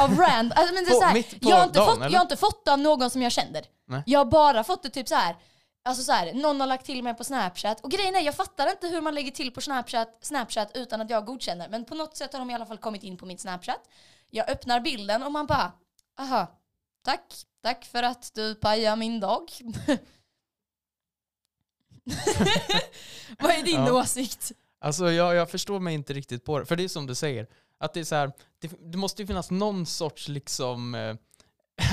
Av rand. Alltså, men det är På- så här, mitt jag, har inte dagen, fått, eller? jag har inte fått det av någon som jag känner. Nej. Jag har bara fått det typ så här. Alltså så här, någon har lagt till mig på Snapchat. Och grejen är, jag fattar inte hur man lägger till på Snapchat, Snapchat utan att jag godkänner. Men på något sätt har de i alla fall kommit in på min Snapchat. Jag öppnar bilden och man bara, aha, tack, tack för att du pajar min dag. Vad är din Ja. åsikt? Alltså jag, jag förstår mig inte riktigt på det. För det är som du säger, att det är så här, det, det måste ju finnas någon sorts liksom, eh,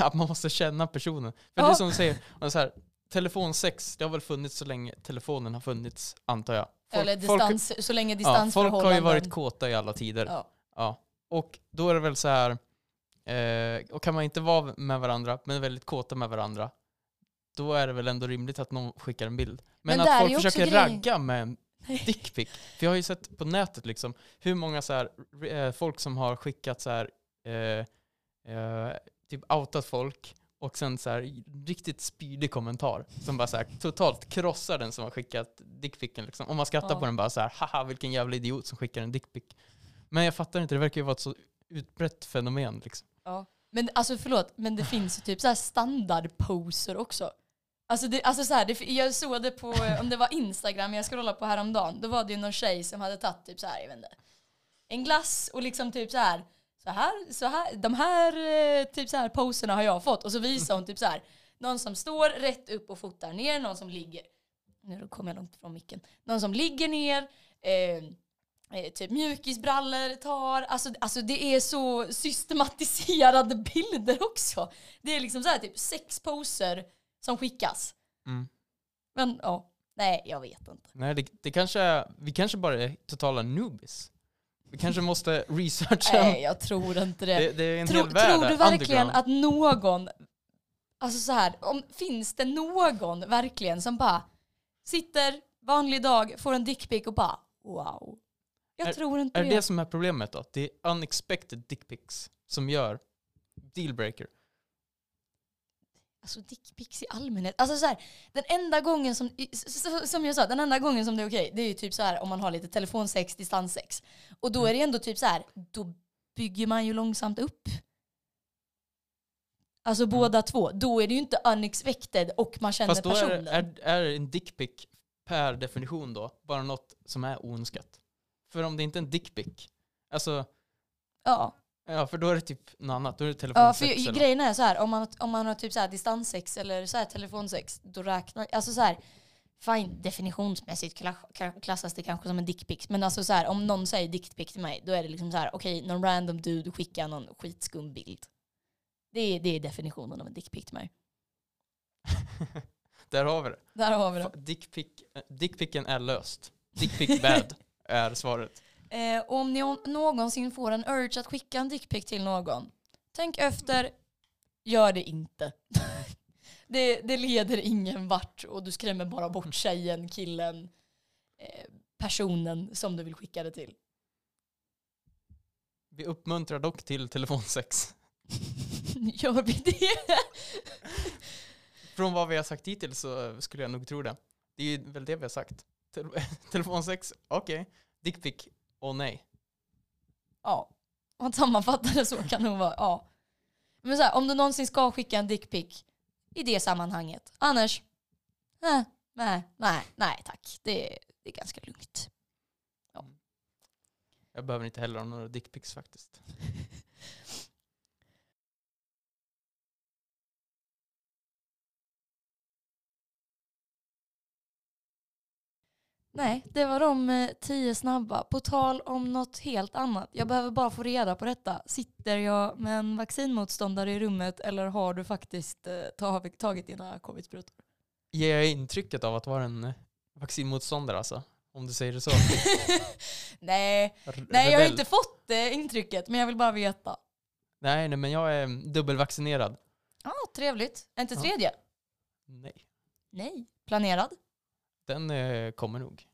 att man måste känna personen. För det är Ja. som du säger, man så här, telefonsex, det har väl funnits så länge telefonen har funnits, antar jag. Folk- Eller folk- distans, så länge ja, distansförhållanden. folk har ju varit kåta i alla tider. Ja. Ja. Och då är det väl så här, eh, och kan man inte vara med varandra, men väldigt kåta med varandra, då är det väl ändå rimligt att någon skickar en bild. Men, Men att folk försöker grejen- ragga med dickpic. För jag har ju sett på nätet liksom hur många så här, eh, folk som har skickat så här, eh, eh, typ outat folk och sen så här riktigt spydig kommentar som bara så här totalt krossar den som har skickat dickpicen liksom. Och man skrattar Ja. på den bara så här, haha vilken jävla idiot som skickar en dickpic. Men jag fattar inte, det verkar ju vara ett så utbrett fenomen liksom. Ja. Men alltså förlåt, men det finns ju typ så här standardposer också. Alltså, det, alltså så här, det, jag såg det på, eh, om det var Instagram jag scrollade på häromdagen, då var det ju någon tjej som hade tagit typ så här, jag vet inte, en glass och liksom typ så här, så här, så här de här eh, typ så här poserna har jag fått och så visar hon typ så här, någon som står rätt upp och fotar ner, någon som ligger, nu kommer jag långt ifrån micken, någon som ligger ner, eh, eh, typ mjukisbrallor tar, alltså, alltså det är så systematiserade bilder också. Det är liksom så här typ sex poser som skickas. Mm. Men ja, nej jag vet inte. Nej, det, det kanske är, vi kanske bara är totala newbies. Vi kanske måste researcha. Nej jag tror inte det. det, det är en Tro, hel värld tror du verkligen att någon, alltså så här, om, finns det någon verkligen som bara sitter vanlig dag, får en dickpic och bara wow. Jag tror inte Är det. det som är problemet då? Det är unexpected dickpics som gör dealbreaker. Alltså dickpics i allmänhet. Alltså så här, den enda gången som, som jag sa, den enda gången som det är okej, det är ju typ så här om man har lite telefonsex, distanssex. Och då är det ändå typ så här, då bygger man ju långsamt upp. Alltså båda två. Då är det ju inte unexpected och man känner Fast då är, personen. det- är, är en dickpic per definition då bara något som är oönskat. För om det inte är en dickpic, alltså, Ja. Ja för då är det typ något annat. Då är det Ja, telefonsex för eller något. grejen är så här, om man, om man har typ så här distanssex eller så här telefonsex, då räknar, alltså så här, fine, definitionsmässigt klassas det kanske som en dickpic, men alltså så här, om någon säger dickpic till mig, då är det liksom så här, okej, någon random dude skickar någon skitskum bild. Det är, det är definitionen av en dickpic till mig. Där har vi det. Där har vi det. Fa- Dickpic, eh, dickpicen är löst. Dickpic bad är svaret. Eh, och om ni någonsin får en urge att skicka en dickpic till någon, tänk efter, gör det inte. det, det leder ingen vart och du skrämmer bara bort tjejen, killen, eh, personen som du vill skicka det till. Vi uppmuntrar dock till telefonsex. gör vi det? Från vad vi har sagt hittills så skulle jag nog tro det. Det är väl det vi har sagt. Tel- telefonsex, okej. Dickpic, åh nej. ja. Om man sammanfattar det så kan det nog vara ja. Men så här, om du någonsin ska skicka en dickpic i det sammanhanget. Annars, eh, nej, nej, nej tack. Det, det är ganska lugnt. Jag behöver inte heller ha några dickpics faktiskt. Nej, det var de eh, tio snabba. På tal om något helt annat. Jag behöver bara få reda på detta. Sitter jag med en vaccinmotståndare i rummet eller har du faktiskt eh, tagit, tagit dina covid-sprutor? Ger jag intrycket av att vara en eh, vaccinmotståndare alltså? Om du säger det så. nej, nej jag har inte fått det intrycket men jag vill bara veta. Nej, nej, men jag är mm, dubbelvaccinerad. Ja, trevligt. Är inte tredje? Nej, Nej. Planerad? Den eh, kommer nog.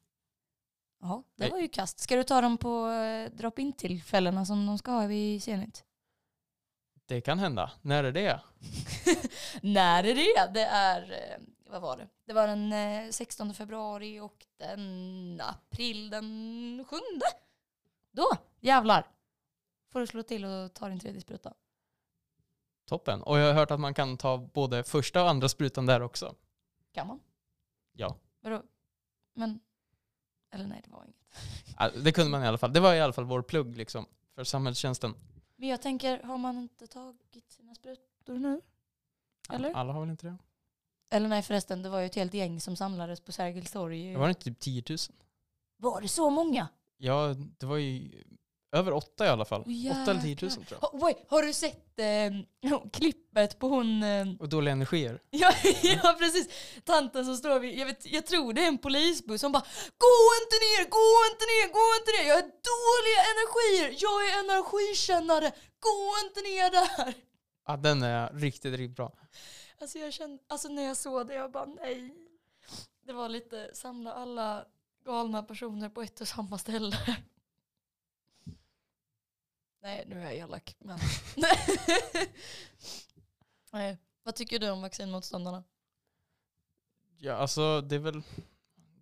Ja, det Nej. var ju kast. Ska du ta dem på eh, drop-in tillfällena som de ska ha vid Zenit? Det kan hända. När är det? När är det? Det är, eh, vad var det? Det var den eh, 16 februari och den april den 7. Då, jävlar. Får du slå till och ta din tredje spruta. Toppen. Och jag har hört att man kan ta både första och andra sprutan där också. Kan man? Ja. Vadå? Men, eller nej det var inget. Ja, Det kunde man i alla fall. Det var i alla fall vår plugg liksom. För samhällstjänsten. Men jag tänker, har man inte tagit sina sprutor nu? Eller? Alla har väl inte det? Eller nej förresten, det var ju ett helt gäng som samlades på Sergels torg. Det var inte typ 10 000? Var det så många? Ja, det var ju över åtta i alla fall. Åh, Åtta eller 10 000 jäklar. tror jag. Ha, wait, har du sett eh, klippet på hon... Eh, Och dåliga energier. ja, ja precis, tanten som står vid, jag, vet, jag tror det är en polisbuss som bara Gå inte ner, gå inte ner, gå inte ner, jag har dåliga energier, jag är energikännare, gå inte ner där. Ja, den är riktigt, riktigt bra. Alltså jag kände, alltså när jag såg det, jag bara nej. Det var lite samla alla galna personer på ett och samma ställe. Nej, nu är jag elak. Men. Nej. Vad tycker du om vaccinmotståndarna? Ja, alltså det är väl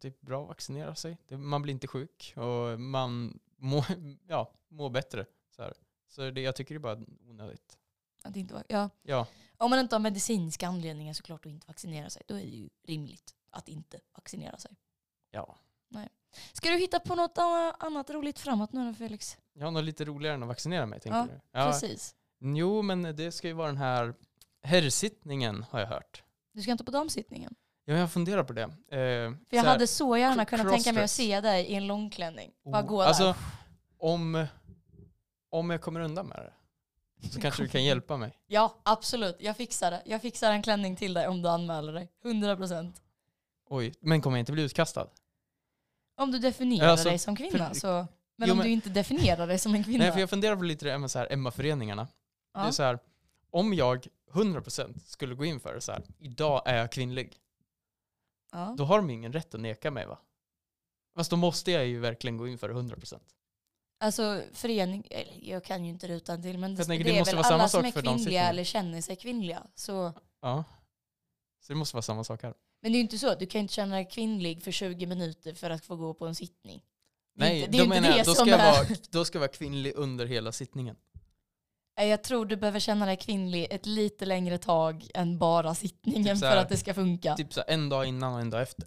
det är bra att vaccinera sig. Det, man blir inte sjuk och man mår ja, mår bättre. Så, här. så det, jag tycker det är bara onödigt. Att inte, ja. Ja, Om man inte har medicinska anledningar såklart att inte vaccinera sig, då är det ju rimligt att inte vaccinera sig. ja. Ska du hitta på något annat roligt framåt nu då Felix? Jag har något lite roligare än att vaccinera mig, tänker Ja, du? Ja, Precis. Jo, men det ska ju vara den här herrsittningen har jag hört. Du ska inte på damsittningen? Ja, jag funderar på det. Eh, För jag här, hade så gärna kunnat tänka mig att se dig i en långklänning. Bara oh, gå alltså, där. om, om jag kommer undan med det så kanske du kan hjälpa mig. Ja, absolut. Jag fixar det. Jag fixar en klänning till dig om du anmäler dig. 100%. Oj, men kommer jag inte bli utkastad? Om du definierar Alltså, dig som kvinna så... Men Jo, om men- du inte definierar dig som en kvinna. Nej, för jag funderar på lite det med så här Emma-föreningarna. Det ja. är så här, om jag 100% skulle gå in för det så här, idag är jag kvinnlig, ja. då har de ingen rätt att neka mig va? Fast då måste jag ju verkligen gå in för det 100%. Alltså förening, jag kan ju inte det utan till men Jag tänker, det det är väl alla som är kvinnliga eller känner sig kvinnliga. Så. Ja. Så det måste vara samma sak här. Men det är ju inte så att du kan inte känna dig kvinnlig för 20 minuter för att få gå på en sittning. Nej, inte- det är då menar jag, då ska jag, är- vara, då ska jag vara kvinnlig under hela sittningen. Jag tror du behöver känna dig kvinnlig ett lite längre tag än bara sittningen Typ så för här- att det ska funka. Typ så här, en dag innan och en dag efter.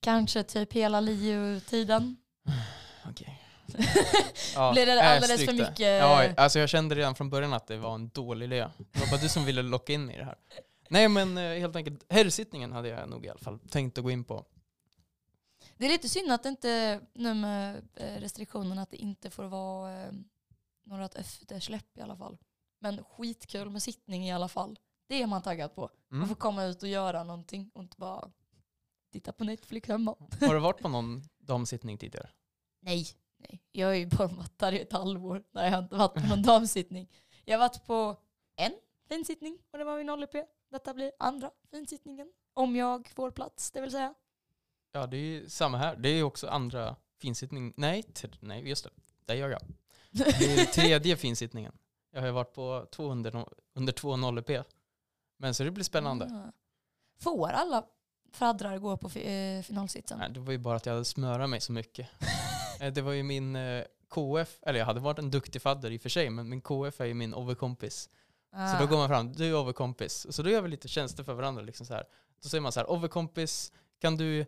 Kanske typ hela LiU-tiden. Okej. Ja, Blir det nej, alldeles för mycket- Ja, alltså jag kände redan från början att det var en dålig idé. Det var bara du som ville locka in i det här. Nej men eh, helt enkelt, herrsittningen hade jag nog i alla fall tänkt att gå in på. Det är lite synd att det inte, nu med eh, restriktionerna, att det inte får vara eh, några eftersläpp i alla fall. Men skitkul med sittning i alla fall. Det är man taggad på. Man Mm. får komma ut och göra någonting och inte bara titta på Netflix hemma. Har du varit på någon damsittning tidigare? Nej, nej. Jag är ju bara varit där i ett halvår. Nej, jag har inte varit på någon damsittning. Jag har varit på en finsittning och det var min OLP. Detta blir andra finsittningen. Om jag får plats, det vill säga. Ja det är samma här. Det är också andra finsittning. Nej, nej just det. Där gör jag. Det är tredje finsittningen. Jag har ju varit på två under, no- under två 0p. Men så det blir spännande. Ah. Får alla faddrar gå på eh, finalsitsen? Nej, det var ju bara att jag hade smörat mig så mycket. Eh, det var ju min eh, KF, eller jag hade varit en duktig fadder i och för sig, men min KF är ju min overkompis. Ah. Så då går man fram, du är overkompis. Så då gör vi lite tjänster för varandra. Liksom så här. Då säger man så här, overkompis, kan du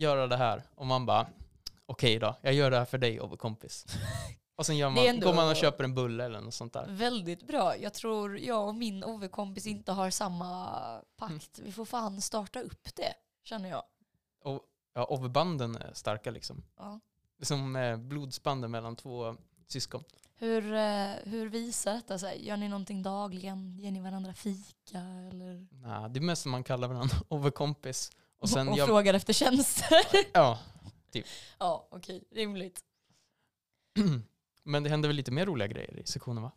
göra det här? Och man bara, okej då, jag gör det här för dig overkompis. Och sen gör man, går man och köper en bulle eller något sånt där. Väldigt bra. Jag tror jag och min OV-kompis inte har samma pakt. Mm. Vi får fan starta upp det, känner jag. Och ja, overbanden är starka liksom. Ja. Det är som eh, blodsbanden mellan två syskon. Hur, eh, hur visar detta sig? Gör ni någonting dagligen? Ger ni varandra fika? Eller? Nej, det är mest man kallar varandra overkompis. Och sen och gör, frågar efter tjänster? ja, ja, okej. Rimligt. Men det händer väl lite mer roliga grejer i sektionen va?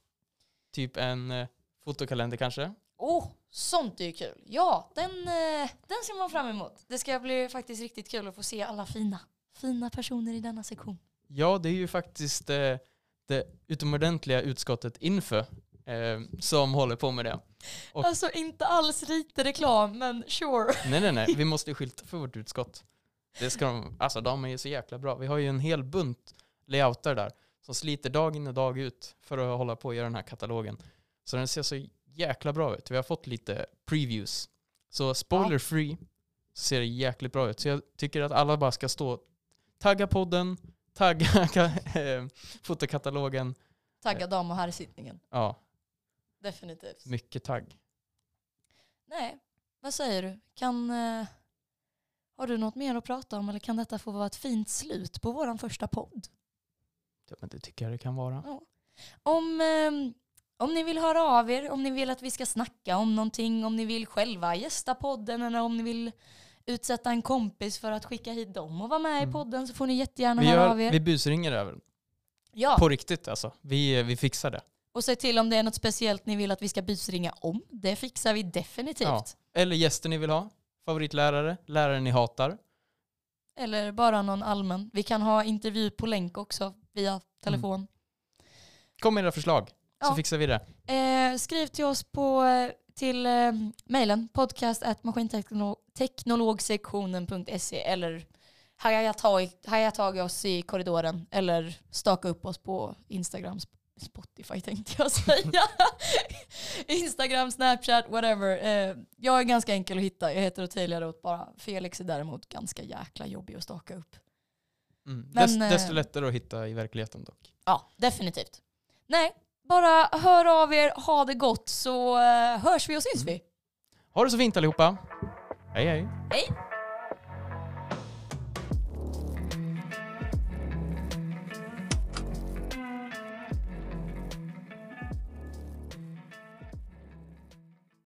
Typ en eh, fotokalender kanske? Oh, sånt är ju kul. Ja, den, eh, den ser man fram emot. Det ska bli faktiskt riktigt kul att få se alla fina, fina personer i denna sektion. Ja, det är ju faktiskt eh, det utomordentliga utskottet Info eh, som håller på med det. Och- Alltså inte alls lite reklam, men sure. Nej, nej, nej, vi måste skylta för vårt utskott. Det ska de, alltså de är ju så jäkla bra. Vi har ju en hel bunt layouter där som sliter dag in och dag ut för att hålla på och göra den här katalogen. Så den ser så jäkla bra ut. Vi har fått lite previews. Så spoiler free ser det jäkligt bra ut. Så jag tycker att alla bara ska stå tagga podden, tagga eh, fotokatalogen. Tagga dam och herrsittningen. Ja, Definitivt. mycket tagg. Nej, vad säger du? Kan, eh, har du något mer att prata om eller kan detta få vara ett fint slut på vår första podd? Ja, men det tycker jag det kan vara. Om, ehm, om ni vill höra av er, om ni vill att vi ska snacka om någonting, om ni vill själva gästa podden eller om ni vill utsätta en kompis för att skicka hit dem och vara med i Mm. podden så får ni jättegärna Vi, höra gör, av er. vi busringer över. Ja, På riktigt alltså. Vi, vi fixar det. Och säg till om det är något speciellt ni vill att vi ska busringa om. Det fixar vi definitivt. Ja. Eller gäster ni vill ha. Favoritlärare, lärare ni hatar. Eller bara någon allmän. Vi kan ha intervju på länk också via telefon. Kom med era förslag så Ja. fixar vi det. Eh, skriv till oss på eh, till eh, mejlen podcast at maskinteknologsektionen.se eller haja tag, haja tag oss i korridoren eller staka upp oss på Instagram, Spotify tänkte jag säga. Instagram, Snapchat, whatever. Eh, jag är ganska enkel att hitta. Jag heter Ottilia Roth bara. Felix är däremot ganska jäkla jobbig att staka upp. Mm. Men, eh, desto lättare att hitta i verkligheten dock. Ja, definitivt. Nej, bara hör av er, ha det gott så eh, hörs vi och syns vi. Ha det så fint allihopa. Hej hej. Hej!